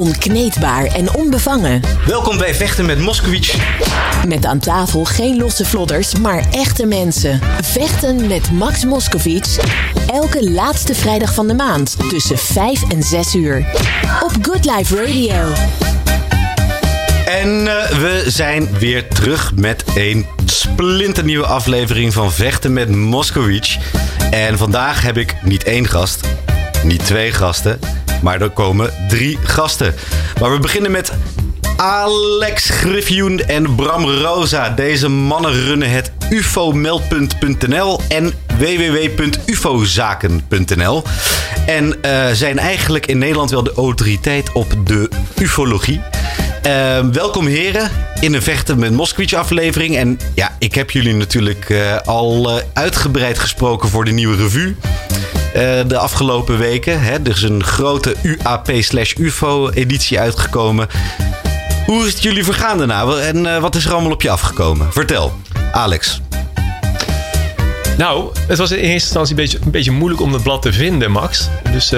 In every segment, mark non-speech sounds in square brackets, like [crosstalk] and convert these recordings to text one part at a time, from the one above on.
Onkneedbaar en onbevangen. Welkom bij Vechten met Moskowitz. Met aan tafel geen losse vlodders, maar echte mensen. Vechten met Max Moskowitz. Elke laatste vrijdag van de maand tussen 5 en 6 uur. Op Good Life Radio. En uh, we zijn weer terug met een splinternieuwe aflevering van Vechten met Moskowitz. En vandaag heb ik niet één gast, niet twee gasten, maar er komen drie gasten. Maar we beginnen met Alex Griffioen en Bram Rosa. Deze mannen runnen het ufomeldpunt.nl en www.ufozaken.nl. En uh, zijn eigenlijk in Nederland wel de autoriteit op de ufologie. Uh, welkom heren in een Vechten met Moskowitz aflevering. En ja, ik heb jullie natuurlijk uh, al uh, uitgebreid gesproken voor de nieuwe revue. De afgelopen weken. Hè. Er is een grote UAP slash UFO editie uitgekomen. Hoe is het jullie vergaan daarna? En wat is er allemaal op je afgekomen? Vertel, Alex. Nou, het was in eerste instantie een beetje, een beetje moeilijk om het blad te vinden, Max. Dus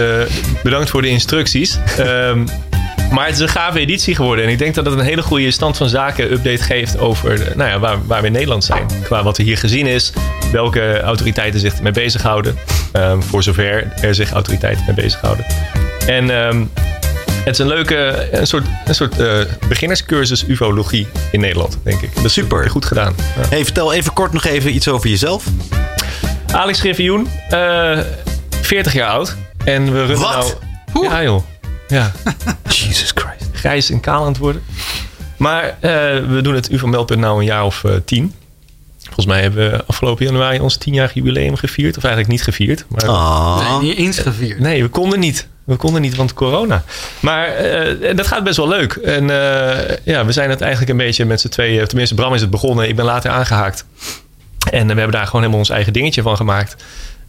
bedankt voor de instructies. Um, [laughs] maar het is een gave editie geworden. En ik denk dat het een hele goede stand van zaken update geeft over nou ja, waar, waar we in Nederland zijn. Qua wat er hier gezien is, welke autoriteiten zich ermee bezighouden. Um, voor zover er zich autoriteiten mee bezighouden. En um, het is een leuke, een soort, een soort uh, beginnerscursus ufologie in Nederland, denk ik. Dat is super. Goed gedaan. Ja. Hey, vertel even kort nog even iets over jezelf. Alex Griffioen, uh, 40 jaar oud. En we runnen Wat? nou... Ja joh. Ja. [laughs] Jesus Christ. Grijs en kaal aan het worden. Maar uh, we doen het UFO-meldpunt nou een jaar of uh, tien. Volgens mij hebben we afgelopen januari ons tienjarig jubileum gevierd. Of eigenlijk niet gevierd. Maar oh. Nee, niet eens gevierd. Nee, we konden niet. We konden niet, want corona. Maar uh, dat gaat best wel leuk. En ja, we zijn het eigenlijk een beetje met z'n tweeën... Tenminste, Bram is het begonnen. Ik ben later aangehaakt. En we hebben daar gewoon helemaal ons eigen dingetje van gemaakt.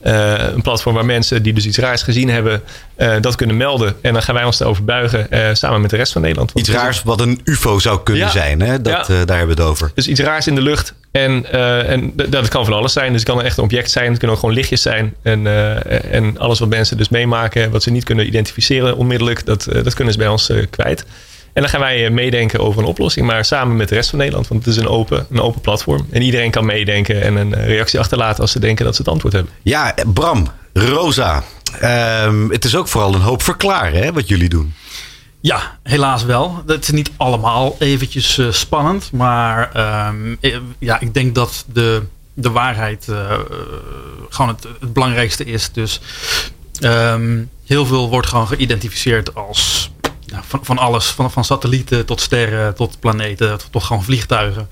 Uh, een platform waar mensen die dus iets raars gezien hebben, uh, dat kunnen melden. En dan gaan wij ons erover buigen uh, samen met de rest van Nederland. Iets raars wat een UFO zou kunnen Ja. zijn, hè? Dat, Ja. daar hebben we het over. Dus iets raars in de lucht. En, en dat kan van alles zijn. Dus het kan echt een object zijn. Het kunnen ook gewoon lichtjes zijn. En, en alles wat mensen dus meemaken, wat ze niet kunnen identificeren onmiddellijk, dat, dat kunnen ze bij ons kwijt. En dan gaan wij uh, meedenken over een oplossing, maar samen met de rest van Nederland. Want het is een open, een open platform. En iedereen kan meedenken en een uh, reactie achterlaten als ze denken dat ze het antwoord hebben. Ja, Bram, Rosa. Um, het is ook vooral een hoop verklaren, hè, wat jullie doen. Ja, helaas wel. Het is niet allemaal eventjes uh, spannend. Maar um, ja, ik denk dat de, de waarheid uh, gewoon het, het, belangrijkste is. Dus um, heel veel wordt gewoon geïdentificeerd als van, van alles. Van, van satellieten tot sterren, tot planeten, tot, gewoon vliegtuigen.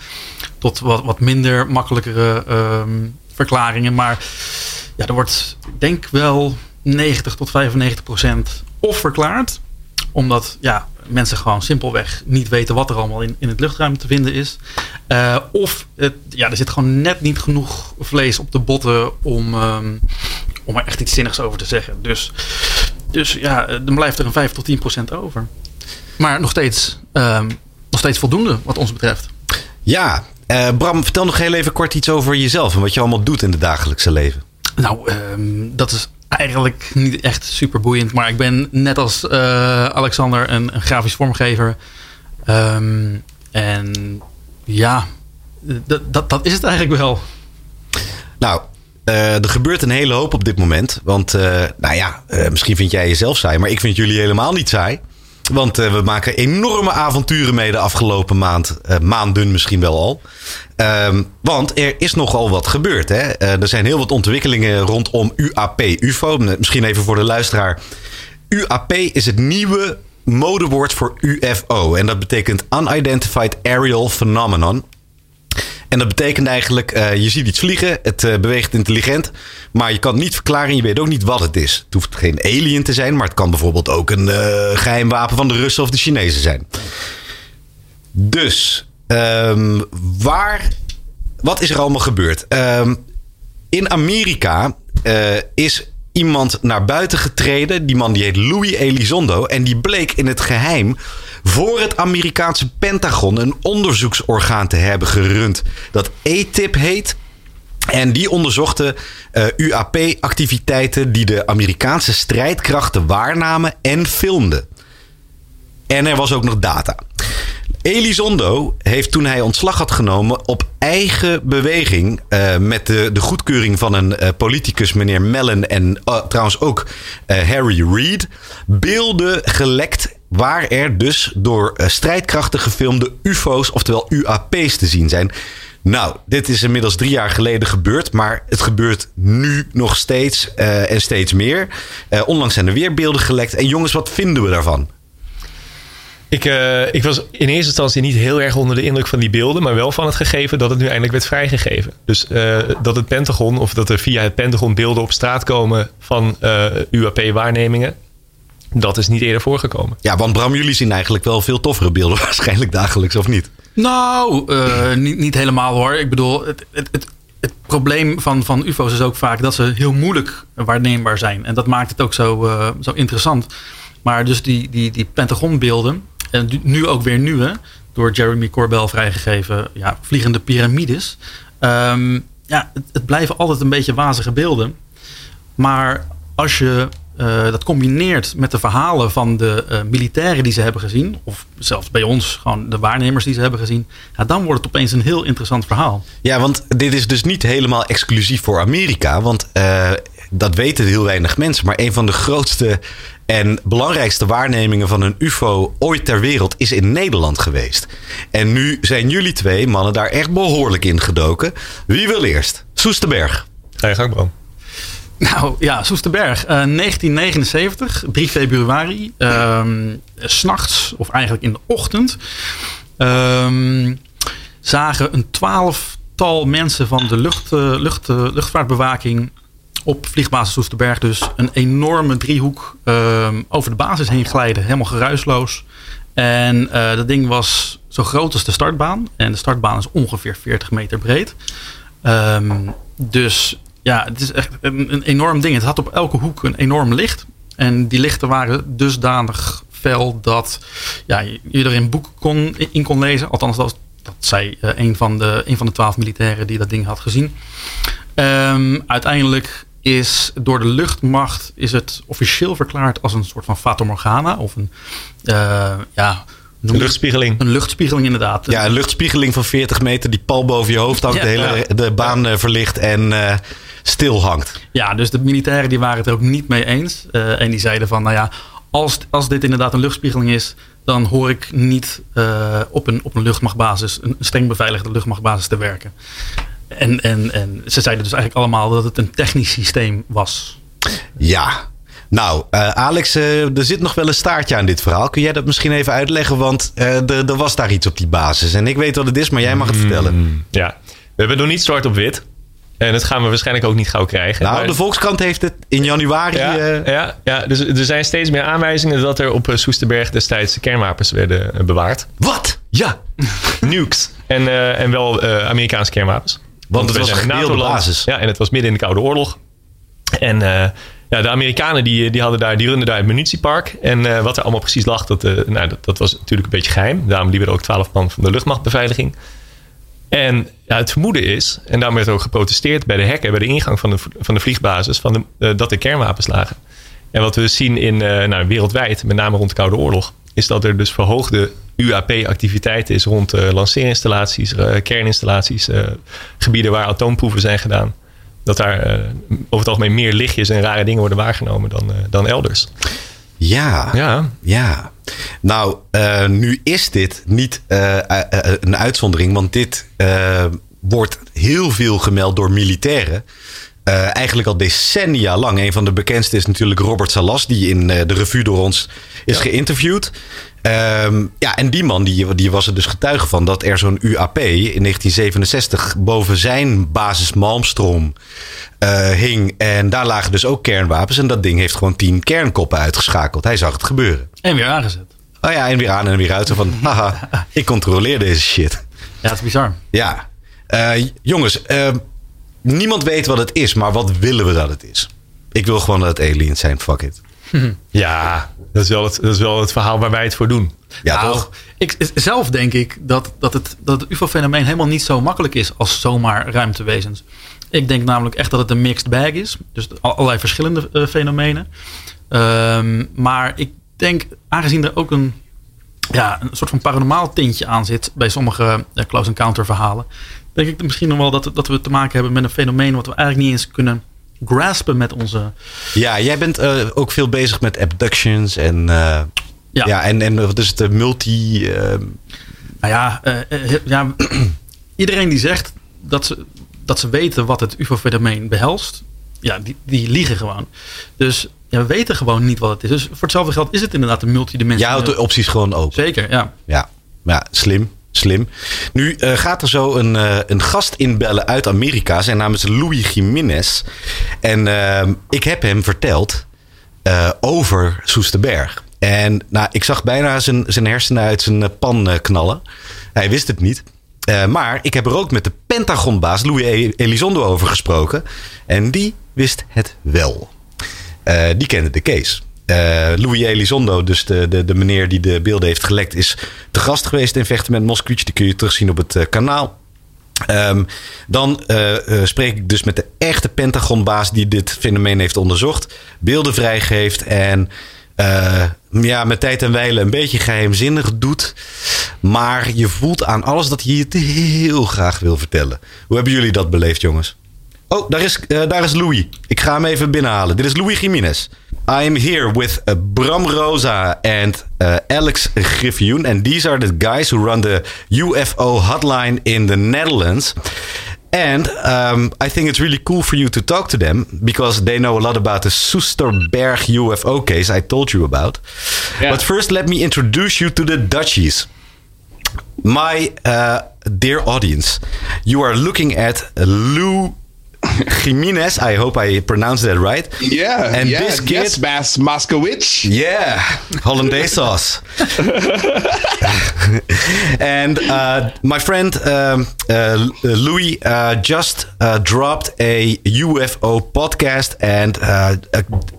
Tot wat, wat minder makkelijkere um, verklaringen. Maar ja, er wordt, ik denk wel 90 tot 95 procent of verklaard omdat ja, mensen gewoon simpelweg niet weten wat er allemaal in, in het luchtruim te vinden is. Uh, of het, ja, er zit gewoon net niet genoeg vlees op de botten om, um, om er echt iets zinnigs over te zeggen. Dus, dus ja, dan blijft er een 5 tot 10 procent over. Maar nog steeds, um, nog steeds voldoende wat ons betreft. Ja, uh, Bram, vertel nog heel even kort iets over jezelf en wat je allemaal doet in het dagelijkse leven. Nou, um, dat is eigenlijk niet echt super boeiend. Maar ik ben net als uh, Alexander een, een, grafisch vormgever. Um, en ja, dat, dat is het eigenlijk wel. Nou, uh, er gebeurt een hele hoop op dit moment. Want, uh, nou ja, misschien vind jij jezelf saai, maar ik vind jullie helemaal niet saai. Want we maken enorme avonturen mee de afgelopen maand. Maanden misschien wel al. Um, want er is nogal wat gebeurd. Hè? Er zijn heel wat ontwikkelingen rondom UAP, UFO. Misschien even voor de luisteraar. UAP is het nieuwe modewoord voor UFO. En dat betekent Unidentified Aerial Phenomenon. En dat betekent eigenlijk, uh, je ziet iets vliegen, het uh, beweegt intelligent, maar je kan niet verklaren en je weet ook niet wat het is. Het hoeft geen alien te zijn, maar het kan bijvoorbeeld ook een uh, geheim wapen van de Russen of de Chinezen zijn. Dus, um, waar, wat is er allemaal gebeurd? Um, in Amerika is iemand naar buiten getreden. Die man die heet Louis Elizondo. En die bleek in het geheim voor het Amerikaanse Pentagon een onderzoeksorgaan te hebben gerund. Dat ATIP heet. En die onderzochten uh, UAP-activiteiten die de Amerikaanse strijdkrachten waarnamen en filmden. En er was ook nog data. Elizondo heeft toen hij ontslag had genomen op eigen beweging uh, met de, goedkeuring van een uh, politicus, meneer Mellon en trouwens ook Harry Reid, beelden gelekt waar er dus door strijdkrachten gefilmde UFO's, oftewel UAP's te zien zijn. Nou, dit is inmiddels drie jaar geleden gebeurd, maar het gebeurt nu nog steeds en steeds meer. onlangs zijn er weer beelden gelekt. En jongens, wat vinden we daarvan? Ik, ik was in eerste instantie niet heel erg onder de indruk van die beelden, maar wel van het gegeven dat het nu eindelijk werd vrijgegeven. Dus dat het Pentagon, of dat er via het Pentagon beelden op straat komen van UAP-waarnemingen, dat is niet eerder voorgekomen. Ja, want Bram, jullie zien eigenlijk wel veel toffere beelden [laughs] waarschijnlijk dagelijks, of niet? Nou, niet, niet helemaal hoor. Ik bedoel, het, het, het, het, probleem van, van UFO's is ook vaak dat ze heel moeilijk waarneembaar zijn. En dat maakt het ook zo, zo interessant. Maar dus die, die, die Pentagonbeelden, en nu ook weer nieuwe, door Jeremy Corbell vrijgegeven, ja, vliegende piramides. Um, ja, het, het, blijven altijd een beetje wazige beelden. Maar als je uh, dat combineert met de verhalen van de uh, militairen die ze hebben gezien, of zelfs bij ons gewoon de waarnemers die ze hebben gezien, ja, dan wordt het opeens een heel interessant verhaal. Ja, want dit is dus niet helemaal exclusief voor Amerika, want uh, dat weten heel weinig mensen. Maar een van de grootste en belangrijkste waarnemingen van een UFO ooit ter wereld is in Nederland geweest. En nu zijn jullie twee mannen daar echt behoorlijk in gedoken. Wie wil eerst? Soesterberg. Ga je gang, Bram. Nou ja, Soesterberg. Uh, 1979, 3 februari. Um, S'nachts, of eigenlijk in de ochtend. Um, zagen een twaalftal mensen van de lucht, uh, lucht, uh, luchtvaartbewaking op vliegbasis Soesterberg dus een enorme driehoek um, over de basis heen glijden. Helemaal geruisloos. En dat ding was zo groot als de startbaan. En de startbaan is ongeveer 40 meter breed. Dus ja, het is echt een, een, enorm ding. Het had op elke hoek een enorm licht. En die lichten waren dusdanig fel dat ja, je er boek kon, in kon lezen. Althans, dat, zei uh, een, van de, een van de twaalf militairen die dat ding had gezien. Um, uiteindelijk is door de luchtmacht is het officieel verklaard als een soort van Fata Morgana of een uh, ja, een luchtspiegeling. Een luchtspiegeling, inderdaad. Ja, een luchtspiegeling van 40 meter die pal boven je hoofd hangt, ja, de hele ja. de baan ja. verlicht en uh, stil hangt. Ja, dus de militairen die waren het er ook niet mee eens. Uh, en die zeiden van, nou ja, als, als dit inderdaad een luchtspiegeling is, dan hoor ik niet uh, op, een, op een luchtmachtbasis, een streng beveiligde luchtmachtbasis te werken. En, en, en ze zeiden dus eigenlijk allemaal dat het een technisch systeem was. Ja. Nou, uh, Alex, uh, er zit nog wel een staartje aan dit verhaal. Kun jij dat misschien even uitleggen? Want uh, er was daar iets op die basis. En ik weet wat het is, maar jij mag het Mm. vertellen. Ja, we hebben nog niet zwart op wit. En dat gaan we waarschijnlijk ook niet gauw krijgen. Nou, Maar- de Volkskrant heeft het in januari. ja, eh, ja, ja, dus er zijn steeds meer aanwijzingen dat er op eh, Soesterberg destijds kernwapens werden eh, bewaard. Wat? Ja, [laughs] nukes. En, eh, en wel eh, Amerikaanse kernwapens. Want het was een gedeelde NATO-land. basis. Ja, en het was midden in de Koude Oorlog. En eh, ja, de Amerikanen die, die, hadden daar, die runden daar het munitiepark. En eh, wat er allemaal precies lag, dat, eh, nou, dat, dat was natuurlijk een beetje geheim. Daarom liepen er ook twaalf man van de luchtmachtbeveiliging. En ja, het vermoeden is, en daarom werd er ook geprotesteerd bij de hekken, bij de ingang van de, van de vliegbasis, van de, eh, dat er kernwapens lagen. En wat we zien in, nou, wereldwijd, met name rond de Koude Oorlog, is dat er dus verhoogde UAP-activiteit is rond lanceerinstallaties, kerninstallaties, gebieden waar atoomproeven zijn gedaan. Dat daar eh, over het algemeen meer lichtjes en rare dingen worden waargenomen dan, eh, dan elders. ja. Ja, Ja, nou, eh, nu is dit niet een uitzondering, want dit wordt heel veel gemeld door militairen. Eh, eigenlijk al decennia lang. Een van de bekendste is natuurlijk Robert Salas, die in eh, de revue door ons is Ja. geïnterviewd. Ehm, ja, en die man die, die was er dus getuige van dat er zo'n UAP in 1967 boven zijn basis Malmstrom eh, hing. En daar lagen dus ook kernwapens. En dat ding heeft gewoon tien kernkoppen uitgeschakeld. Hij zag het gebeuren. En weer aangezet. Oh ja, en weer aan en weer uit. Zo van, [laughs] haha, ik controleer deze shit. Ja, het is bizar. Ja. Jongens, eh, niemand weet wat het is, maar wat willen we dat het is? Ik wil gewoon dat het aliens zijn, fuck it. [laughs] ja dat, is wel het, dat is wel het verhaal waar wij het voor doen. Ja, Nou, toch? Ik, zelf denk ik dat, dat het, dat het UFO-fenomeen helemaal niet zo makkelijk is als zomaar ruimtewezens. Ik denk namelijk echt dat het een mixed bag is. Dus al- allerlei verschillende eh, fenomenen. Ehm, maar ik denk, aangezien er ook een ja, een soort van paranormaal tintje aan zit bij sommige uh, close encounter verhalen. Denk ik misschien nog wel dat, dat we te maken hebben met een fenomeen wat we eigenlijk niet eens kunnen graspen met onze. Ja, jij bent uh, ook veel bezig met abductions en. Uh, ja. ja, en, en wat is het, de multi. Uh... Nou ja, ja [clears throat] iedereen die zegt dat ze, dat ze weten wat het UFO-fenomeen behelst, ja, die, die liegen gewoon. Dus ja, we weten gewoon niet wat het is. Dus voor hetzelfde geld is het inderdaad een multidimensioneel. Ja, houdt de opties gewoon open. Zeker, ja. Ja, ja slim. Slim. Nu uh, gaat er zo een, uh, een gast inbellen uit Amerika. Zijn naam is Louis Jiménez. En uh, ik heb hem verteld over Soesterberg. En nou, ik zag bijna zijn, zijn hersenen uit zijn pan knallen. Hij wist het niet. maar ik heb er ook met de Pentagonbaas Louis e-, Elizondo over gesproken. En die wist het wel. die kende de case. Uh, Louis Elizondo, dus de, de, de meneer die de beelden heeft gelekt, is te gast geweest in Vechten met. Die kun je terugzien op het uh, kanaal. Um, dan uh, spreek ik dus met de echte Pentagonbaas die dit fenomeen heeft onderzocht, beelden vrijgeeft en ja, met tijd en wijle een beetje geheimzinnig doet. Maar je voelt aan alles dat hij het heel graag wil vertellen. Hoe hebben jullie dat beleefd, jongens? Oh, daar is, daar is Louis. Ik ga hem even binnenhalen. Dit is Louis Jiménez. I'm here with uh, Bram Rosa and uh, Alex Griffioen. And these are the guys who run the UFO hotline in the Netherlands. And um, I think it's really cool for you to talk to them because they know a lot about the Soesterberg UFO case I told you about. Yeah. But first, let me introduce you to the Dutchies. My uh, dear audience, you are looking at Lou [laughs] Jimenez. I hope I pronounced that right. Yeah. And yeah, this kid, yes, Bas. Yeah, hollandaise [laughs] sauce. [laughs] and uh, my friend um, uh, Louis uh, just uh, dropped a UFO podcast, and uh,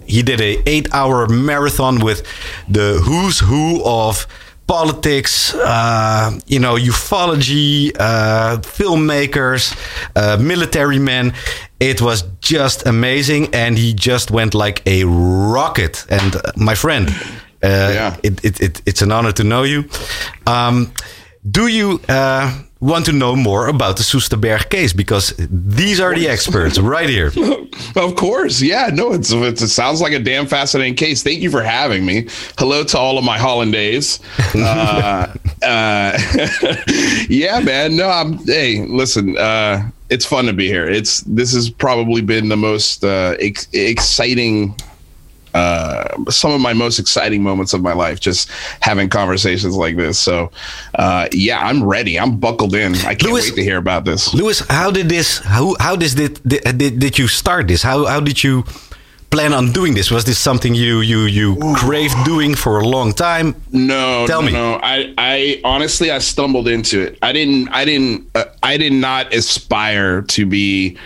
he did a eight-hour marathon with the who's who of politics, uh, you know, ufology, uh, filmmakers, uh, military men. It was just amazing, and he just went like a rocket. And uh, my friend, uh, yeah. it, it, it, it's an honor to know you. Um, do you uh, want to know more about the Soesterberg case because these are the experts right here. [laughs] Of course, yeah. No, it's, it's, it sounds like a damn fascinating case. Thank you for having me. Hello to all of my Hollandaise. [laughs] uh, uh, [laughs] yeah, man. No, I'm. Hey, listen. Uh, it's fun to be here. It's this has probably been the most uh, ex- exciting uh, some of my most exciting moments of my life, just having conversations like this. So, uh, yeah, I'm ready. I'm buckled in. I can't Lewis, wait to hear about this. Lewis, how did this? How how does did did, did you start this? How how did you? plan on doing this? Was this something you you you Ooh. craved doing for a long time? No, tell no, me. No, I I honestly I stumbled into it. I didn't I didn't uh, I did not aspire to be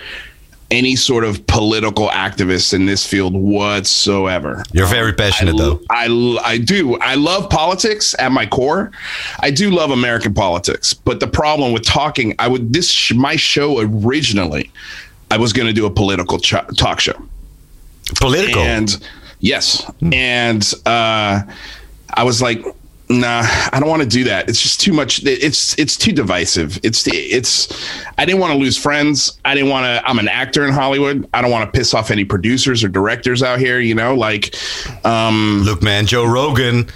any sort of political activist in this field whatsoever. You're very passionate, I, though. I, I do. I love politics at my core. I do love American politics, but the problem with talking, I would this my show originally, I was going to do a political ch- talk show. Political, and yes, and uh, I was like, nah i don't want to do that. It's just too much it's it's too divisive. It's it's i didn't want to lose friends. I didn't want to i'm an actor in hollywood. I don't want to piss off any producers or directors out here you know like um look man joe rogan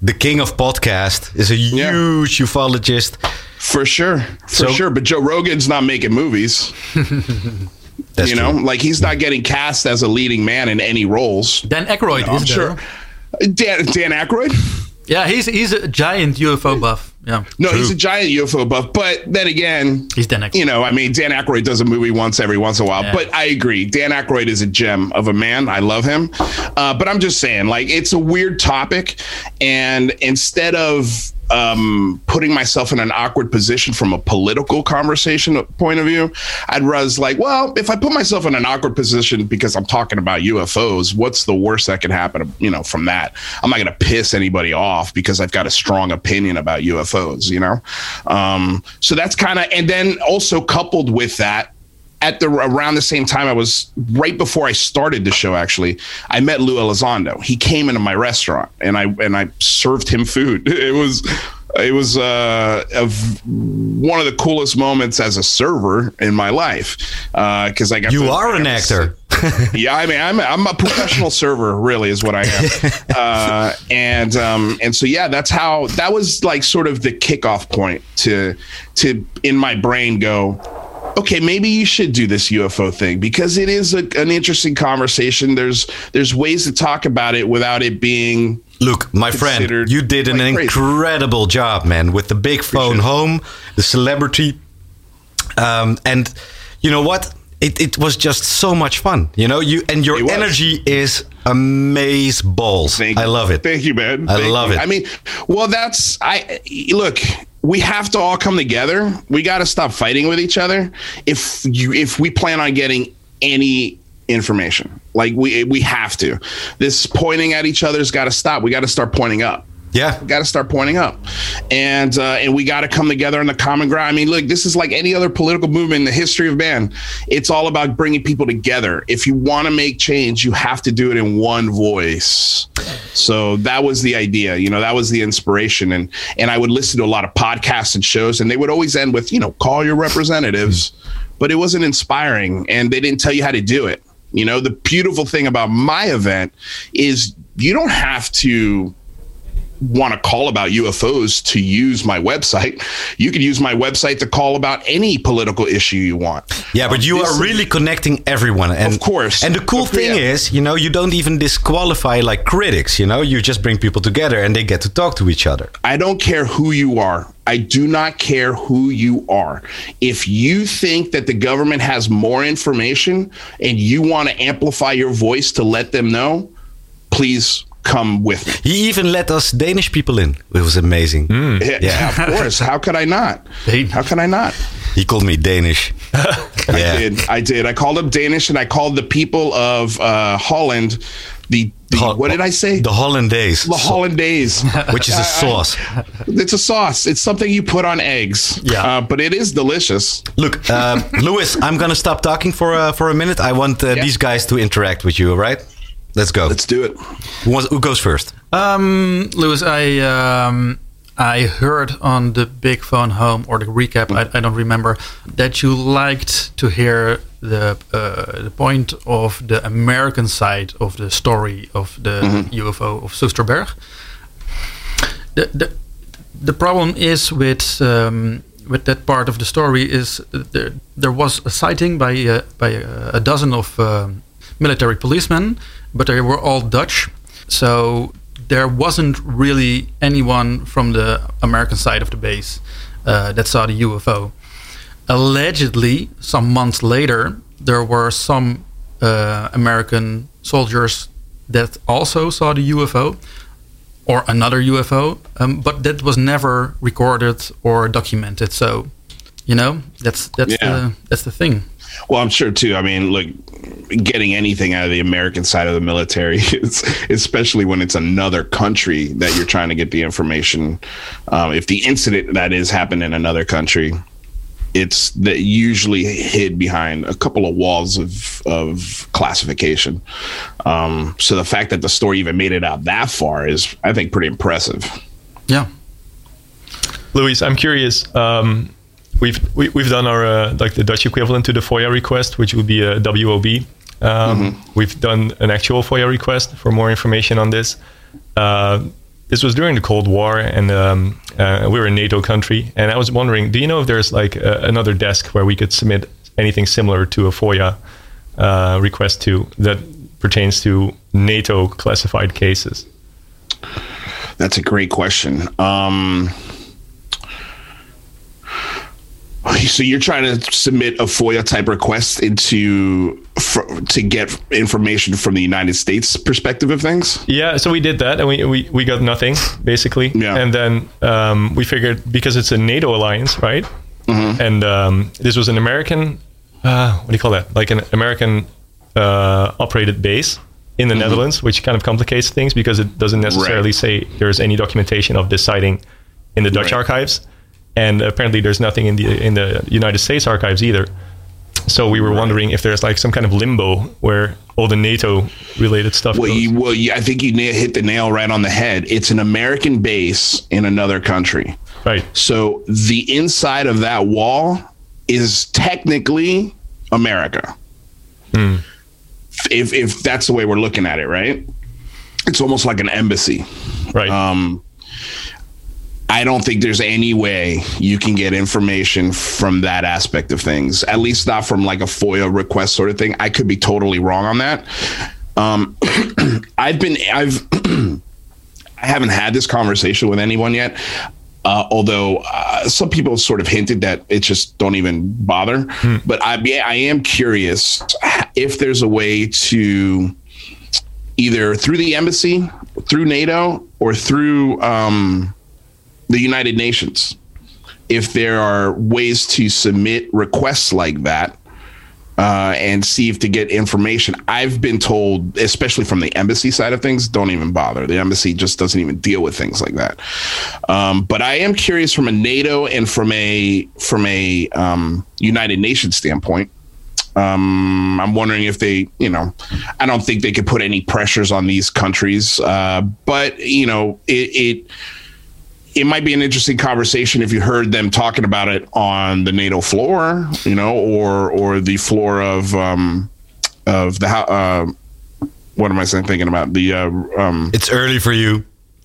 the king of podcast is a yeah. huge ufologist. For sure for so, sure but joe rogan's not making movies. [laughs] You know true. like he's not getting cast as a leading man in any roles. Dan Aykroyd you know, is sure. Dan, dan Aykroyd yeah, he's he's a giant UFO buff. Yeah. No, True. he's a giant UFO buff. But then again, he's Dan Aykroyd. You know, I mean, Dan Aykroyd does a movie once every once in a while. Yeah. But I agree, Dan Aykroyd is a gem of a man. I love him. Uh, but I'm just saying, like, it's a weird topic, and instead of um, putting myself in an awkward position from a political conversation point of view. I'd was like, well, if I put myself in an awkward position because I'm talking about UFOs, what's the worst that could happen? You know, from that, I'm not going to piss anybody off because I've got a strong opinion about UFOs. You know, um, so that's kind of, and then also coupled with that at the around the same time I was right before I started the show actually I met Lou Elizondo. He came into my restaurant and I and I served him food. [laughs] It was it was uh, of one of the coolest moments as a server in my life Uh because uh, I got you are an actor. yeah I mean I'm I'm a professional server really is what I am. [laughs] Uh, and um, and so yeah that's how that was like sort of the kickoff point to to in my brain go okay, maybe you should do this UFO thing because it is a, an interesting conversation. There's there's ways to talk about it without it being. Look, my friend, you did an like incredible job, man, with the big phone home, the celebrity, um, and you know what? It, it was just so much fun, you know. You and your energy is amaze balls. Thank I love it. Thank you, man. I Thank love you. it. I mean, well, that's I look we have to all come together. We got to stop fighting with each other if you if we plan on getting any information. Like we we have to. This pointing at each other's got to stop. We got to start pointing up. Yeah, got to start pointing up, and uh, and we got to come together on the common ground. I mean, look, this is like any other political movement in the history of man. It's all about bringing people together. If you want to make change, you have to do it in one voice. So that was the idea. You know, that was the inspiration, and and I would listen to a lot of podcasts and shows, and they would always end with, you know, call your representatives, but it wasn't inspiring, and they didn't tell you how to do it. You know, the beautiful thing about my event is you don't have to want to call about UFOs to use my website. You can use my website to call about any political issue you want. Yeah, but you are really connecting everyone. And, of course. And the cool thing yeah. is, you know, you don't even disqualify like critics, you know, you just bring people together and they get to talk to each other. I don't care who you are. I do not care who you are. If you think that the government has more information and you want to amplify your voice to let them know, please come with me. He even let us Danish people in. It was amazing. Mm. Yeah, yeah, of course. How could I not? How can I not? He called me Danish. [laughs] I did. I did. I called him Danish, and I called the people of uh, Holland the, the Ho- what did I say? The hollandaise. The hollandaise, [laughs] which is a sauce. it's a sauce. It's something you put on eggs. Yeah, uh, but it is delicious. Look, [laughs] uh, Lewis, I'm gonna stop talking for uh, for a minute. I want uh, yeah. these guys to interact with you. All right? Let's go. Let's do it. Who, who goes first? Um, Lewis, I um, I heard on the Big Phone Home or the recap, I, I don't remember, that you liked to hear the uh, the point of the American side of the story of the mm-hmm. UFO of Soesterberg. The, the the problem is with um, with that part of the story is there there was a sighting by uh, by uh, a dozen of um, military policemen, but they were all Dutch, so there wasn't really anyone from the American side of the base uh, that saw the UFO. Allegedly, some months later, there were some uh, American soldiers that also saw the UFO or another UFO, um, but that was never recorded or documented. So, you know, that's that's yeah. the that's the thing. Well, I'm sure too. I mean, look, getting anything out of the American side of the military, [laughs] is, especially when it's another country that you're trying to get the information. Um, if the incident that is happened in another country, it's that usually hid behind a couple of walls of of classification. Um, so the fact that the story even made it out that far is, I think, pretty impressive. Yeah. Luis, I'm curious. Um, we've we, have we have done our uh, like the Dutch equivalent to the FOIA request, which would be a WOB. Um, mm-hmm. We've done an actual FOIA request for more information on this. Uh, this was during the Cold War, and um, uh, we were a NATO country. And I was wondering, do you know if there's like a, another desk where we could submit anything similar to a FOIA uh, request to that pertains to NATO classified cases? That's a great question. Um, so you're trying to submit a FOIA type request into for, to get information from the United States perspective of things? Yeah, so we did that, and we we, we got nothing basically. Yeah. and then um, we figured because it's a NATO alliance, right? Mm-hmm. And um, this was an American, uh, what do you call that? Like an American uh, operated base in the mm-hmm. Netherlands, which kind of complicates things because it doesn't necessarily right. say there's any documentation of this sighting in the Dutch right. archives and apparently there's nothing in the in the United States archives either. so we were wondering if there's like some kind of limbo where all the NATO related stuff Well, goes. you, well, you, I think you hit the nail right on the head. It's an American base in another country. right. So the inside of that wall is technically America. If if that's the way we're looking at it, right? It's almost like an embassy. Right. Um, I don't think there's any way you can get information from that aspect of things. At least not from like a FOIA request sort of thing. I could be totally wrong on that. Um, [clears throat] I've been I've [clears throat] I haven't had this conversation with anyone yet. Uh, although uh, some people sort of hinted that it just don't even bother, but I yeah, I am curious if there's a way to either through the embassy, through NATO, or through um, the United Nations, if there are ways to submit requests like that uh, and see if to get information. I've been told, especially from the embassy side of things, don't even bother. The embassy just doesn't even deal with things like that. Um, but I am curious from a NATO and from a from a um, United Nations standpoint. Um, I'm wondering if they, you know, I don't think they could put any pressures on these countries, uh, but you know, it, it it might be an interesting conversation if you heard them talking about it on the NATO floor, you know, or or the floor of um, of the uh, what am I saying? Thinking about the uh, um, It's early for you.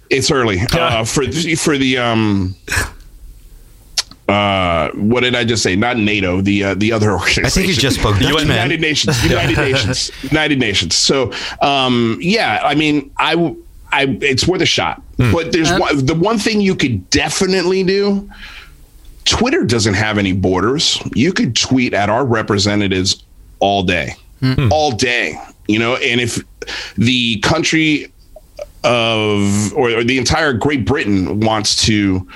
it's early uh, for the, for the um uh what did I just say? Not NATO, the uh, the other organization. [laughs] I think you just spoke Dutch. United Nations, United [laughs] Nations, United Nations. So, um, yeah, I mean, I, w- I, it's worth a shot. Hmm. But there's uh-huh. one, the one thing you could definitely do. Twitter doesn't have any borders. You could tweet at our representatives all day, hmm. all day. You know, and if the country of or, or the entire Great Britain wants to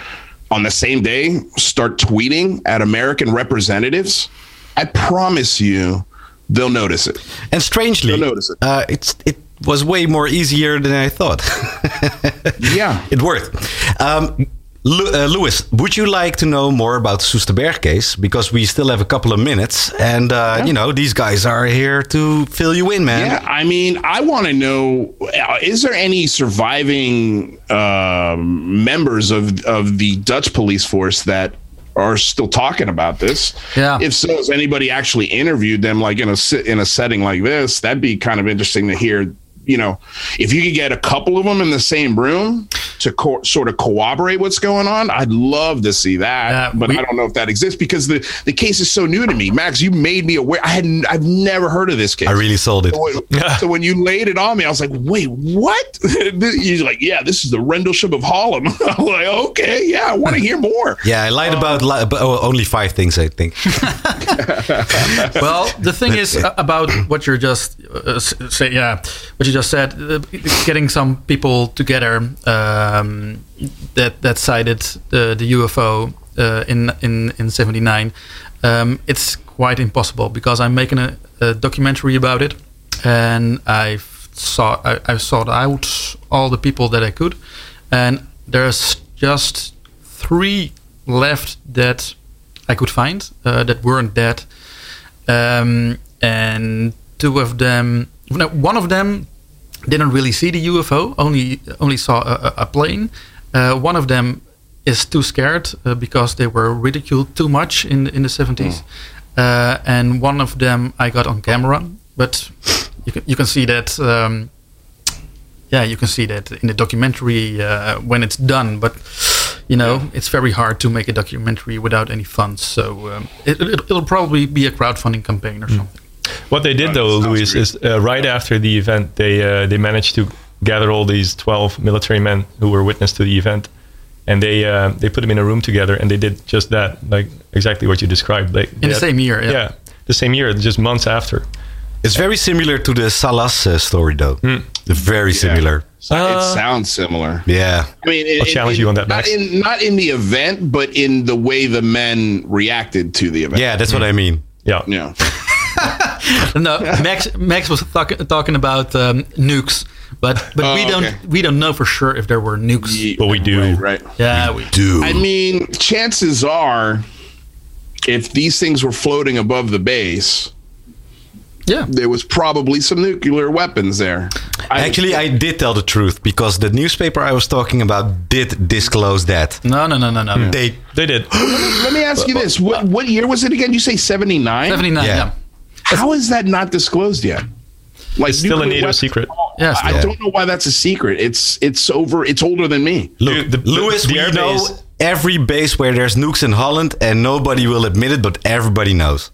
on the same day start tweeting at American representatives, I promise you they'll notice it. And strangely, You'll notice it. Uh, it's it was way more easier than I thought. [laughs] Yeah. it worked. Um, Lu- uh, Louis, would you like to know more about Soesterberg case? Because we still have a couple of minutes, and uh, you know these guys are here to fill you in, man. Yeah, I mean, I want to know: uh, is there any surviving um, members of of the Dutch police force that are still talking about this? Yeah. If so, has anybody actually interviewed them, like in a si- in a setting like this? That'd be kind of interesting to hear. You know, if you could get a couple of them in the same room to co- sort of corroborate what's going on, I'd love to see that. Yeah, but we- I don't know if that exists because the the case is so new to me. Max, you made me aware. I hadn't. I've never heard of this case. I really sold it. So when- [laughs] so when you laid it on me, I was like, "Wait, what?" [laughs] He's like, "Yeah, this is the Rendlesham of Harlem." [laughs] I'm like, "Okay, yeah, I want to hear more." Yeah, I lied about, li- about oh, only five things, I think. well, the thing is uh, about what you're just uh, s- say, yeah, what you just said, uh, getting some people together um, that that cited the, the UFO uh, in in in '79. Um, it's quite impossible because I'm making a, a documentary about it, and I saw I, I sought out all the people that I could, and there's just three left that I could find uh, that weren't dead um, and two of them, no, one of them didn't really see the UFO, only only saw a, a- plane. Uh, one of them is too scared uh, because they were ridiculed too much in in the seventies, uh, and one of them I got on camera, but you can you can see that. Um, yeah, you can see that in the documentary uh, when it's done. But you know, it's very hard to make a documentary without any funds. So um, it, it, it'll probably be a crowdfunding campaign or something. What they did though, sounds Louis, great. is uh, right after the event, they uh, they managed to gather all these twelve military men who were witness to the event, and they uh, they put them in a room together, and they did just that, like exactly what you described. Like In the same year, yeah. the same year, just months after. It's very similar to the Salas uh, story, though. Hmm. Very similar. it sounds similar. Yeah. I mean, it, I'll challenge it- you on that, Not in not in the event, but in the way the men reacted to the event. Yeah, that's what I mean. Yeah, yeah. [laughs] No, Max Max was talk, talking about um, nukes, but but Oh, we don't okay. we don't know for sure if there were nukes. Ye- But we do. Right. right. Yeah, we Dude. I mean, chances are, if these things were floating above the base, Yeah. there was probably some nuclear weapons there. I- Actually, I did tell the truth because the newspaper I was talking about did disclose that. No, no, no, no, no. They They did. let me ask you this: what what year was it again? You say seventy nine? 79, Yeah. yeah. How is that not disclosed yet? Like It's still a NATO weapons- secret. Yes. I Yeah. don't know why that's a secret. It's it's over. It's older than me. look, the- the- Lewis. the we know base- every base where there's nukes in Holland, and nobody will admit it, but everybody knows.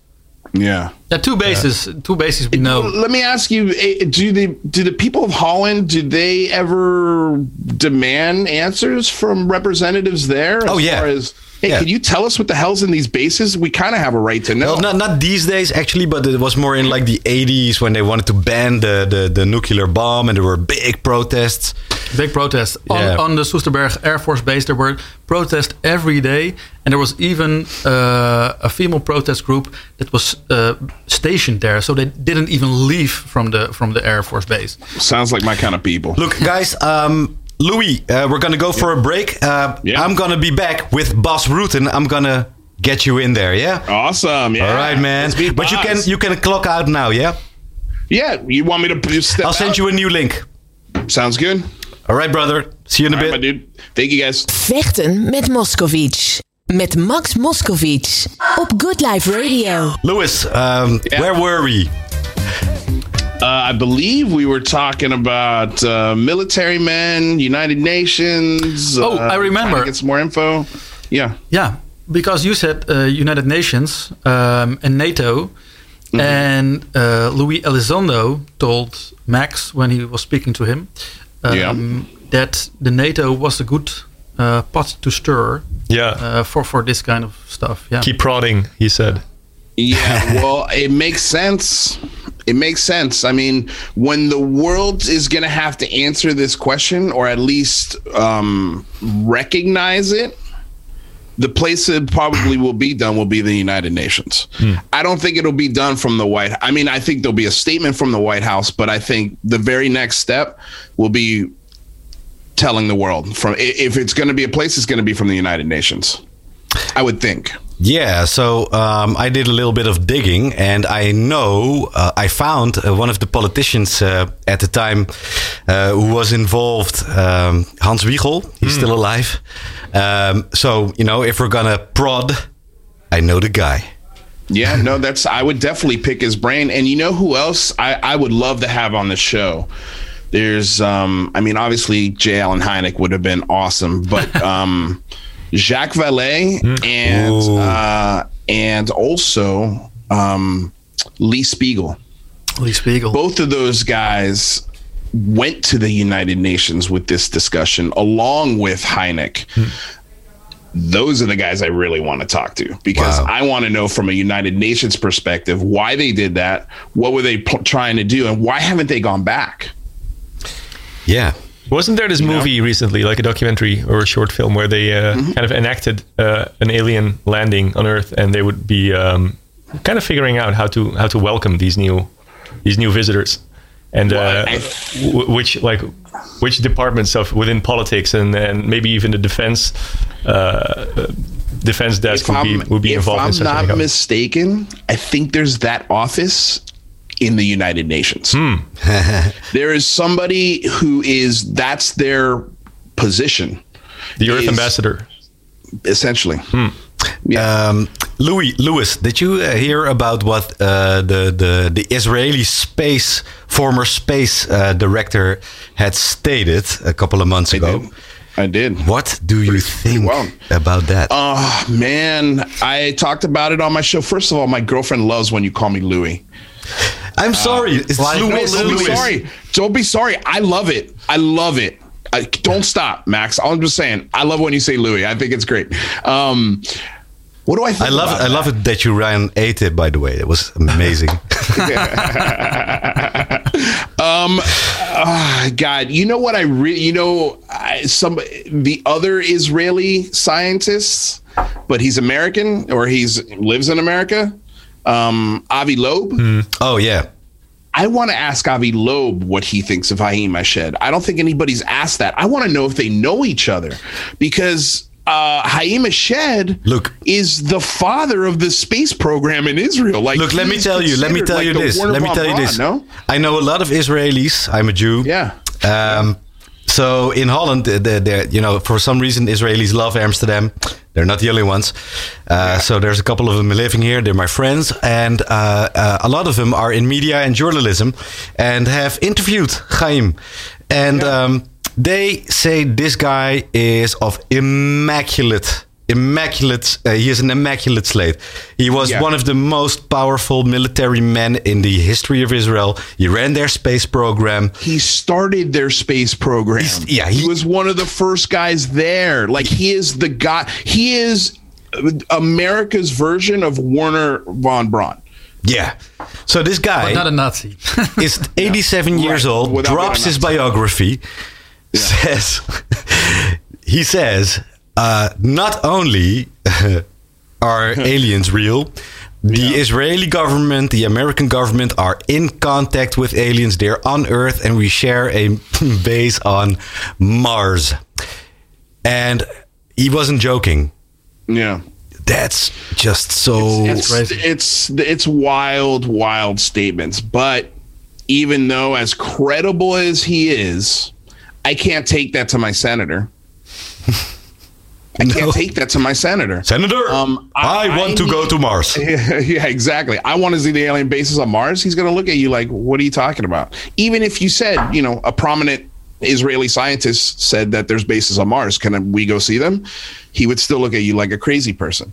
Yeah. Yeah, two bases. Two bases we know. Let me ask you: eh, Do the do the people of Holland do they ever demand answers from representatives there? As Oh, yeah. Far as, hey, Yeah. can you tell us what the hell's in these bases? We kind of have a right to know. Well, not not these days actually, but it was more in like the 80s when they wanted to ban the the, the nuclear bomb, and there were big protests. Big protests on, Yeah. on the Soesterberg Air Force Base. There were protests every day, and there was even uh, a female protest group that was uh, stationed there, so they didn't even leave from the from the Air Force Base. Sounds like my kind of people. Look, guys, um, Louis, uh, we're gonna go for a break. Uh, Yeah. I'm gonna be back with Bas Rutten. I'm gonna get you in there, yeah. Awesome. Yeah. All right, man. Let's But you can you can clock out now, yeah. Yeah. You want me to p- step? I'll send out? you a new link. Sounds good. All right, brother. See you in a All right, my bit. dude. Thank you guys. Vechten met Moskovits. Met Max Moskovits. Op Good Life Radio. Louis, um, Yeah. where were we? Uh, I believe we were talking about uh, military men, United Nations. Oh, uh, I remember. Get some more info. Yeah. Yeah, because you said uh, United Nations um, and NATO, and uh, Louis Elizondo told Max when he was speaking to him um, Yeah. that the NATO was a good uh, pot to stir Yeah. uh, for for this kind of stuff. Yeah, Keep prodding, he said. Yeah, [laughs] well, it makes sense. It makes sense. I mean, when the world is going to have to answer this question or at least um, recognize it, the place it probably will be done will be the United Nations. I don't think it'll be done from the White. I mean, I think there'll be a statement from the White House, but I think the very next step will be telling the world from if it's going to be a place, it's going to be from the United Nations. I would think. Yeah, so um, I did a little bit of digging, and I know uh, I found uh, one of the politicians uh, at the time uh, who was involved, um, Hans Wiegel. He's still alive. Um, so you know, if we're gonna prod, I know the guy. Yeah, no, that's I would definitely pick his brain. And you know who else I, I would love to have on the show? There's um I mean obviously J. Allen Hynek would have been awesome, but [laughs] um Jacques Vallée and uh and also um Lee Spiegel. Lee Spiegel. Both of those guys went to the United Nations with this discussion along with Hynek. Those are the guys I really want to talk to because Wow. I want to know from a United Nations perspective why they did that, what were they p- trying to do, and why haven't they gone back? Yeah, Wasn't there this know? movie recently, like a documentary or a short film, where they uh, Mm-hmm. kind of enacted uh, an alien landing on Earth, and they would be um, kind of figuring out how to how to welcome these new these new visitors, and uh, I- w- which like which departments of within politics and, and maybe even the defense uh, defense desk would be would be if involved I'm in not mistaken, I think there's that office in the United Nations. Hmm. [laughs] there is somebody who is that's their position, the Earth is- ambassador. essentially. Hmm. Yeah. Um, Louis, Louis, did you uh, hear about what uh, the, the the Israeli space former space uh, director had stated a couple of months I ago? did. I did. What do you think well. about that? Oh man, I talked about it on my show. First of all, my girlfriend loves when you call me Louis. I'm sorry, it's like- No, Louis. don't be sorry. Don't be sorry. I love it. I love it. I, don't stop, Max. I'm just saying. I love when you say Louis. I think it's great. Um, what do I think? I love about I love it that you ran ate it. By the way, it was amazing. [laughs] Um, ah, God, you know what I really, you know, I, some the other Israeli scientists, but he's American or he's lives in America. Um, Avi Loeb. oh yeah, I want to ask Avi Loeb what he thinks of Haim Eshed. I don't think anybody's asked that. I want to know if they know each other because uh, Haim Eshed Look. is the father of the space program in Israel. Like, Look, let me tell you. Let me tell like you this. Wernher Let me tell you this. No, I know a lot of Israelis. I'm a Jew. yeah, Um, so in Holland, the, the, you know, for some reason, Israelis love Amsterdam. They're not the only ones. Uh, So there's a couple of them living here. They're my friends, and uh, uh, a lot of them are in media and journalism, and have interviewed Haim, and um, they say this guy is of immaculate. Immaculate. Uh, he is an immaculate slate. He was Yeah. one of the most powerful military men in the history of Israel. He ran their space program. he started their space program. He's- yeah, he, he- was one of the first guys there. Like he is the guy. He is America's version of Wernher von Braun. Yeah. So this guy But not a Nazi. [laughs] is 87 years Right, old, without drops his Nazi. biography, says, [laughs] he says, uh, not only [laughs] are [laughs] aliens real, the Israeli government, the American government are in contact with aliens. They're on Earth and we share a [laughs] base on Mars. And he wasn't joking. Yeah. That's just so. it's, crazy. it's it's wild, wild statements. But even though as credible as he is, I can't take that to my senator. I can't take that to my senator. Senator, Um, I, I- want I to go to Mars. [laughs] yeah, exactly. I want to see the alien bases on Mars. He's going to look at you like, "What are you talking about?" Even if you said, you know, a prominent Israeli scientist said that there's bases on Mars, can we go see them? He would still look at you like a crazy person.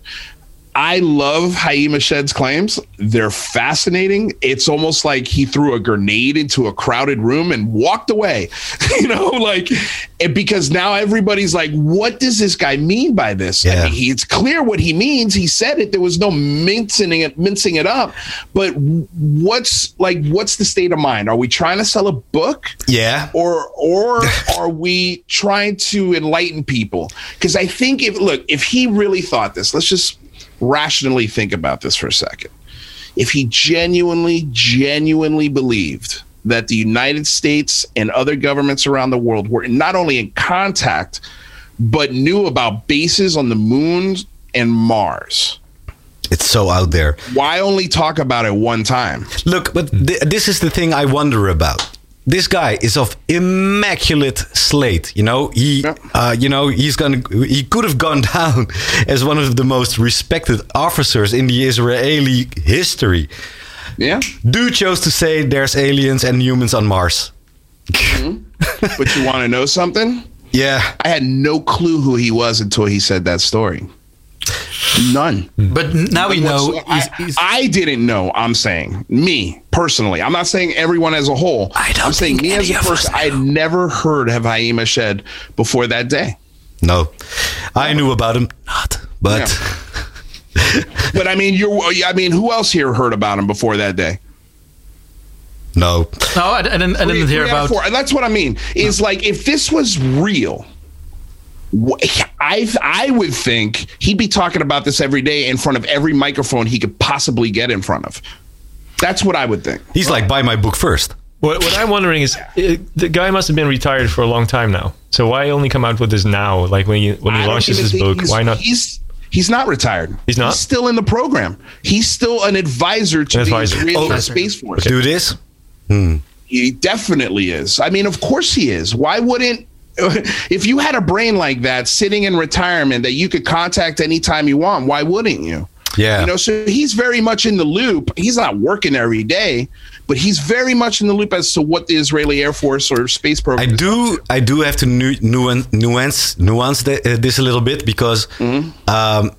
I love Haim Eshed's claims. They're fascinating. It's almost like he threw a grenade into a crowded room and walked away. [laughs] you know, like it, because now everybody's like, what does this guy mean by this? Yeah. I mean, he, it's clear what he means. He said it. There was no mincing it, mincing it up. But what's like, what's the state of mind? Are we trying to sell a book? Yeah. or or [laughs] are we trying to enlighten people because i think if look if he really thought this let's just rationally think about this for a second if he genuinely genuinely believed that the united states and other governments around the world were not only in contact but knew about bases on the moon and mars It's so out there. why only talk about it one time Look, but th- this is the thing I wonder about. This guy is of immaculate slate. You know, he, Yeah. uh, you know, he's gonna, he could have gone [laughs] down as one of the most respected officers in the Israeli history. yeah Dude chose to say there's aliens and humans on Mars. but you want to know something Yeah, I had no clue who he was until he said that story. None. but now we know Whatso- he's, I, I didn't know. I'm saying me personally. I'm not saying everyone as a whole. I don't I'm saying think me as a person. I never heard of Haim Eshed before that day. no, I knew about him, not, but [laughs] But I mean, you're. I mean, who else here heard about him before that day? no. no, I, I didn't, I didn't Three- hear three out of about. four. That's what I mean. Is like if this was real. I I would think he'd be talking about this every day in front of every microphone he could possibly get in front of. That's what I would think. He's like, buy my book first. What, what I'm wondering is, it, the guy must have been retired for a long time now. So why only come out with this now? Like when he when he I don't launches his book, he's- why not? He's he's not retired. He's not? He's still in the program. He's still an advisor to An the advisor. Israeli Oh. Space Force. Do this. Hmm. He definitely is. I mean, of course he is. Why wouldn't? [laughs] If you had a brain like that sitting in retirement that you could contact anytime you want, why wouldn't you? Yeah. You know, so he's very much in the loop. He's not working every day, but he's very much in the loop as to what the Israeli Air Force or space program. I do. I do have to nu- nuance nuance nuance uh, this a little bit because Mm-hmm. um,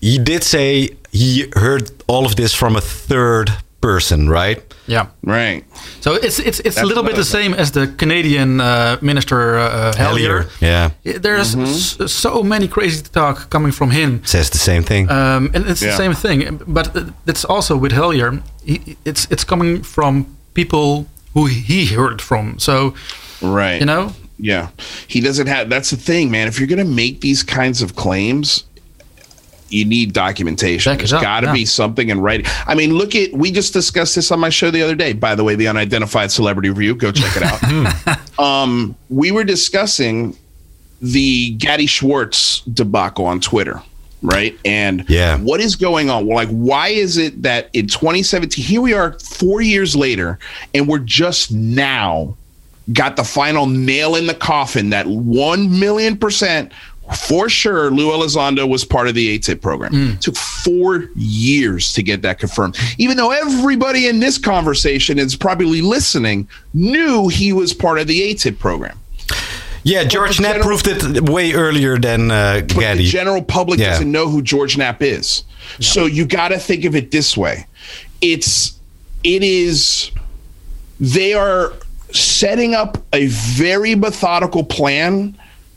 he did say he heard all of this from a third person, right? Yeah. Right. So it's it's it's a little bit the same as the Canadian uh, minister uh, Hellyer. yeah, There's Mm-hmm. s- so many crazy talk coming from him. says the same thing. Um, and it's Yeah. the same thing, but it's also with Hellyer. He, it's it's coming from people who he heard from. So Right. you know, Yeah. He doesn't have that's the thing, man. If you're gonna make these kinds of claims, you need documentation. There's up, gotta yeah. be something in writing. I mean, look at we just discussed this on my show the other day. By the way, the unidentified celebrity review. Go check it out. [laughs] um, we were discussing the Gadi Schwartz debacle on Twitter, right? And Yeah. what is going on? Well, like, why is it that in 2017, here we are four years later, and we're just now got the final nail in the coffin that 1 million percent for sure Lou Elizondo was part of the AATIP program. took four years to get that confirmed. Even though everybody in this conversation is probably listening knew he was part of the AATIP program. Yeah, George Knapp general- proved it way earlier than uh, But the general public Yeah. doesn't know who George Knapp is. So you got to think of it this way. It's it is they are setting up a very methodical plan,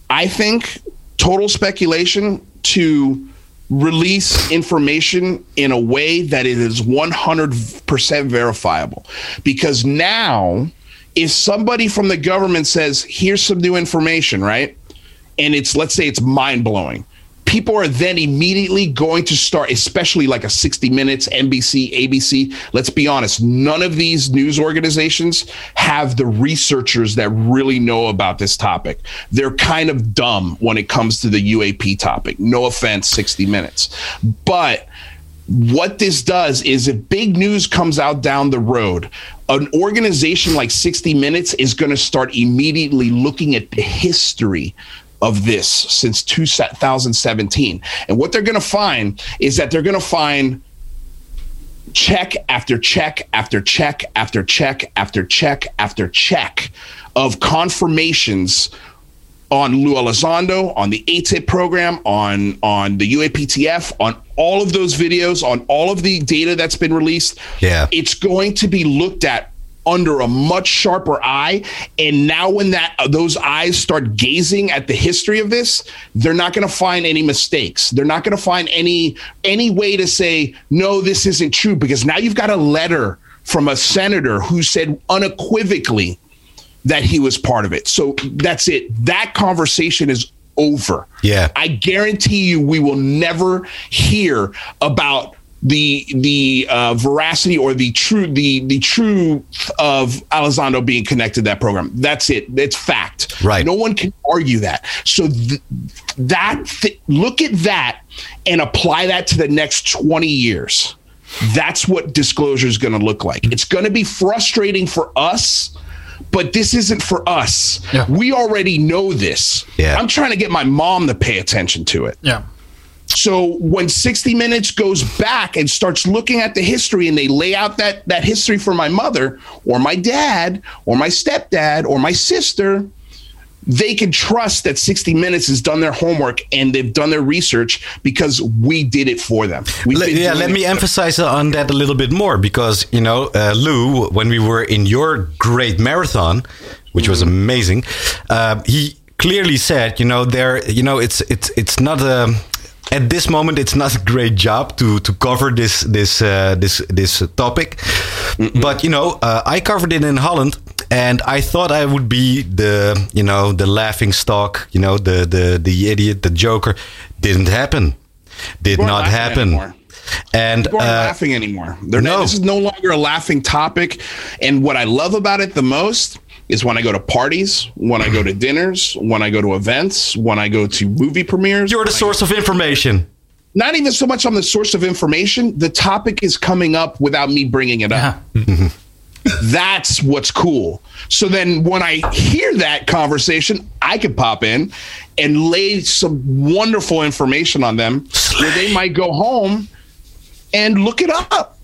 I think, total speculation to release information in a way that it is 100% verifiable. Because now if somebody from the government says, "Here's some new information," right? and it's let's say it's mind blowing. People are then immediately going to start, especially like a 60 Minutes, NBC, ABC. Let's be honest, none of these news organizations have the researchers that really know about this topic. They're kind of dumb when it comes to the UAP topic. No offense, 60 Minutes. But what this does is if big news comes out down the road, an organization like 60 Minutes is going to start immediately looking at the history of this since 2017. And what they're going to find is that they're going to find check after check after check after check after check after check of confirmations on Lou Elizondo, on the AATIP program, on on the UAPTF, on all of those videos, on all of the data that's been released. Yeah. It's going to be looked at under a much sharper eye and now when that uh, those eyes start gazing at the history of this they're not going to find any mistakes they're not going to find any any way to say no this isn't true because now you've got a letter from a senator who said unequivocally that he was part of it. So that's it. That conversation is over. Yeah. I guarantee you we will never hear about the the uh, veracity or the true the the truth of Elizondo being connected to that program. That's it. It's fact. Right. No one can argue that. So th- that th- look at that and apply that to the next 20 years. That's what disclosure is going to look like. It's going to be frustrating for us, but this isn't for us. Yeah. We already know this. Yeah. I'm trying to get my mom to pay attention to it. Yeah. So when 60 Minutes goes back and starts looking at the history and they lay out that that history for my mother or my dad or my stepdad or my sister, they can trust that 60 Minutes has done their homework and they've done their research because we did it for them. We've Le- been yeah, let me emphasize on that a little bit more because you know, uh, Lou, when we were in your great marathon, which was Mm-hmm. amazing, uh, he clearly said, you know, there, you know, it's it's it's not a. At this moment, it's not a great job to to cover this this uh, this this topic, but you know, uh, I covered it in Holland, and I thought I would be the you know the laughing stock, you know, the the the idiot, the joker. Didn't happen. Did aren't happen. anymore. And People aren't uh, laughing anymore. They're no. not, this is no longer a laughing topic. And what I love about it the most is when I go to parties, when I go to dinners, when I go to events, when I go to movie premieres. you're the source of information. Not even so much I'm the source of information. The topic is coming up without me bringing it up. Yeah. [laughs] That's what's cool. So then when I hear that conversation, I could pop in and lay some wonderful information on them where they might go home and look it up.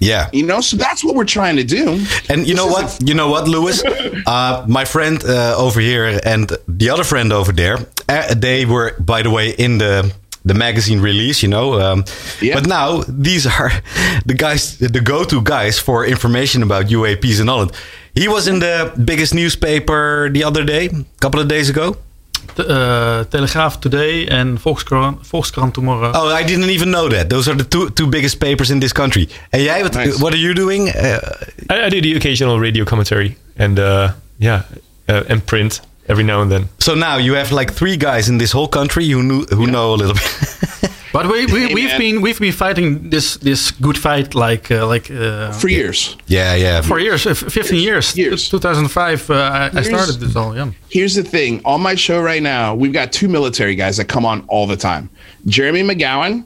Yeah. You know, so that's what we're trying to do. And you know what? You know what, Lewis? [laughs] Uh, my friend uh, over here and the other friend over there, uh, they were, by the way, in the the magazine release. You know, um, Yeah. but now these are [laughs] the guys, the go-to guys for information about UAPs in Holland. He was in the biggest newspaper the other day, a couple of days ago. Te- uh, Telegraaf Today en Volkskrant, Volkskrant Tomorrow. Oh, I didn't even know that. Those are the two two biggest papers in this country. And jij, what, Nice. what are you doing? Uh, I, I do the occasional radio commentary and uh, yeah, uh, and print every now and then. so now you have like three guys in this whole country who knew, who know a little bit. [laughs] But we, we Hey, we've man. been we've been fighting this this good fight like uh, like uh, For years. Yeah, yeah. for years, uh, 15 years. Years. 2005, uh, I, I started this all. Yeah. Here's the thing on my show right now, we've got two military guys that come on all the time Jeremy McGowan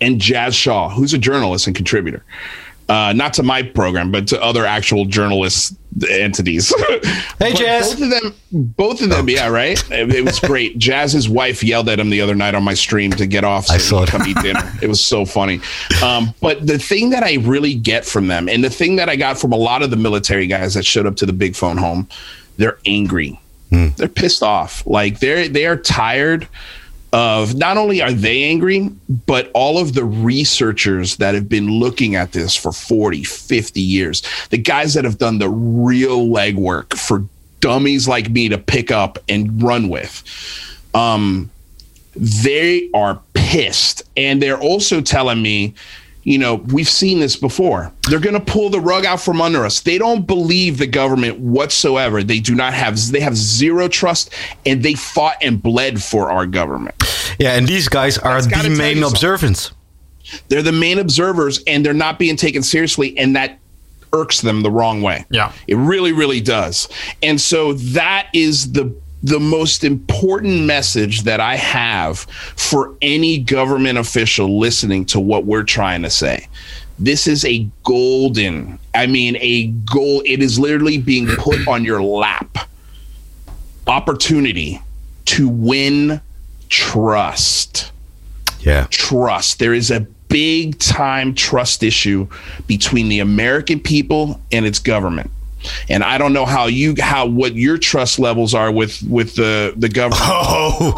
and Jazz Shaw, who's a journalist and contributor. Uh, not to my program, but to other actual journalist entities. [laughs] Hey, Jazz. Both of them, both of them, yeah, right. It, it was great. [laughs] Jazz's wife yelled at him the other night on my stream to get off. So I saw it. come eat dinner. It was so funny. Um, but the thing that I really get from them, and the thing that I got from a lot of the military guys that showed up to the big phone home, they're angry. They're pissed off. Like they're they are tired of not only are they angry, but all of the researchers that have been looking at this for 40, 50 years, the guys that have done the real legwork for dummies like me to pick up and run with. Um, they are pissed. And they're also telling me, you know, we've seen this before. They're going to pull the rug out from under us. They don't believe the government whatsoever. They do not have, they have zero trust and they fought and bled for our government. Yeah, and these guys are That's the main you something. observants. They're the main observers and they're not being taken seriously. And that irks them the wrong way. Yeah. It really, really does. And so that is the the most important message that I have for any government official listening to what we're trying to say. This is a golden, I mean, a gold, it is literally being put on your lap opportunity to win trust Yeah. trust. There is a big time trust issue between the American people and its government. And I don't know how you how what your trust levels are with with the the government. Oh,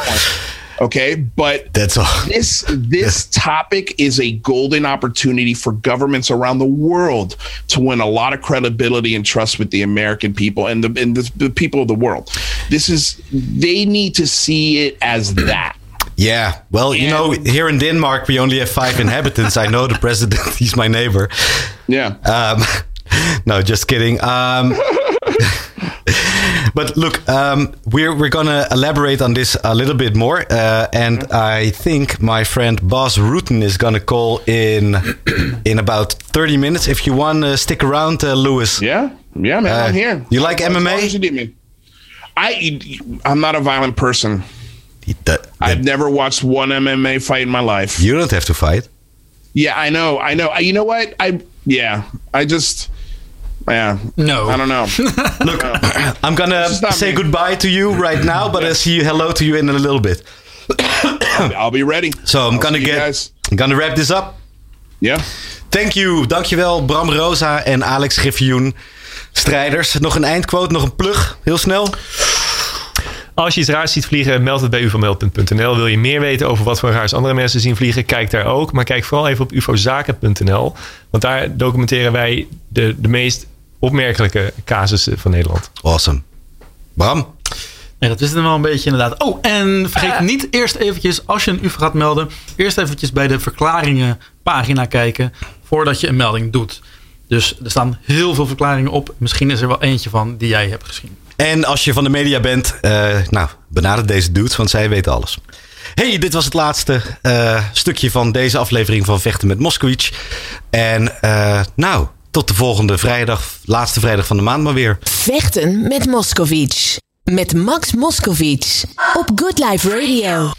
Okay, but that's all. this this [laughs] topic is a golden opportunity for governments around the world to win a lot of credibility and trust with the American people and the and the, the people of the world. This is they need to see it as that. Yeah. Well, you know, here in Denmark, we only have five inhabitants. I know the president. [laughs] He's my neighbor. Yeah. Um, no, just kidding. Um, [laughs] but look, um, we're we're gonna elaborate on this a little bit more, uh, and I think my friend Bas Rutten is gonna call in [clears throat] in about thirty minutes. If you want to stick around, uh, Lewis. Yeah, yeah, man, Uh, I'm here. you like As MMA? as you need me. I, I'm not a violent person. That- I've never watched one MMA fight in my life. you don't have to fight. Yeah, I know, I know. You know what? I yeah, I just yeah. No. I don't know. [laughs] Look, I'm gonna say me. goodbye to you right now, but I'll see you hello to you in a little bit. I'll be ready. [coughs] So I'm I'll gonna get, guys. I'm gonna wrap this up. Yeah. Thank you. Dankjewel Bram Rosa en Alex Griffioen. Strijders. Nog een eindquote, nog een plug. Heel snel. Als je iets raars ziet vliegen, meld het bij uvomeld.nl. Wil je meer weten over wat voor raars andere mensen zien vliegen, kijk daar ook. Maar kijk vooral even op ufozaken.nl. Want daar documenteren wij de, de meest opmerkelijke casussen van Nederland. Awesome. Bram. Nee, dat is het wel een beetje inderdaad. Oh, en vergeet niet eerst eventjes, als je een UFO gaat melden, eerst eventjes bij de verklaringen pagina kijken voordat je een melding doet. Dus er staan heel veel verklaringen op. Misschien is er wel eentje van die jij hebt gezien. En als je van de media bent, eh, nou, benader deze dudes, want zij weten alles. Hey, dit was het laatste eh, stukje van deze aflevering van Vechten met Moskowitz. En eh, nou, tot de volgende vrijdag, laatste vrijdag van de maand maar weer. Vechten met Moskovits. Met Max Moskovits. Op Good Life Radio.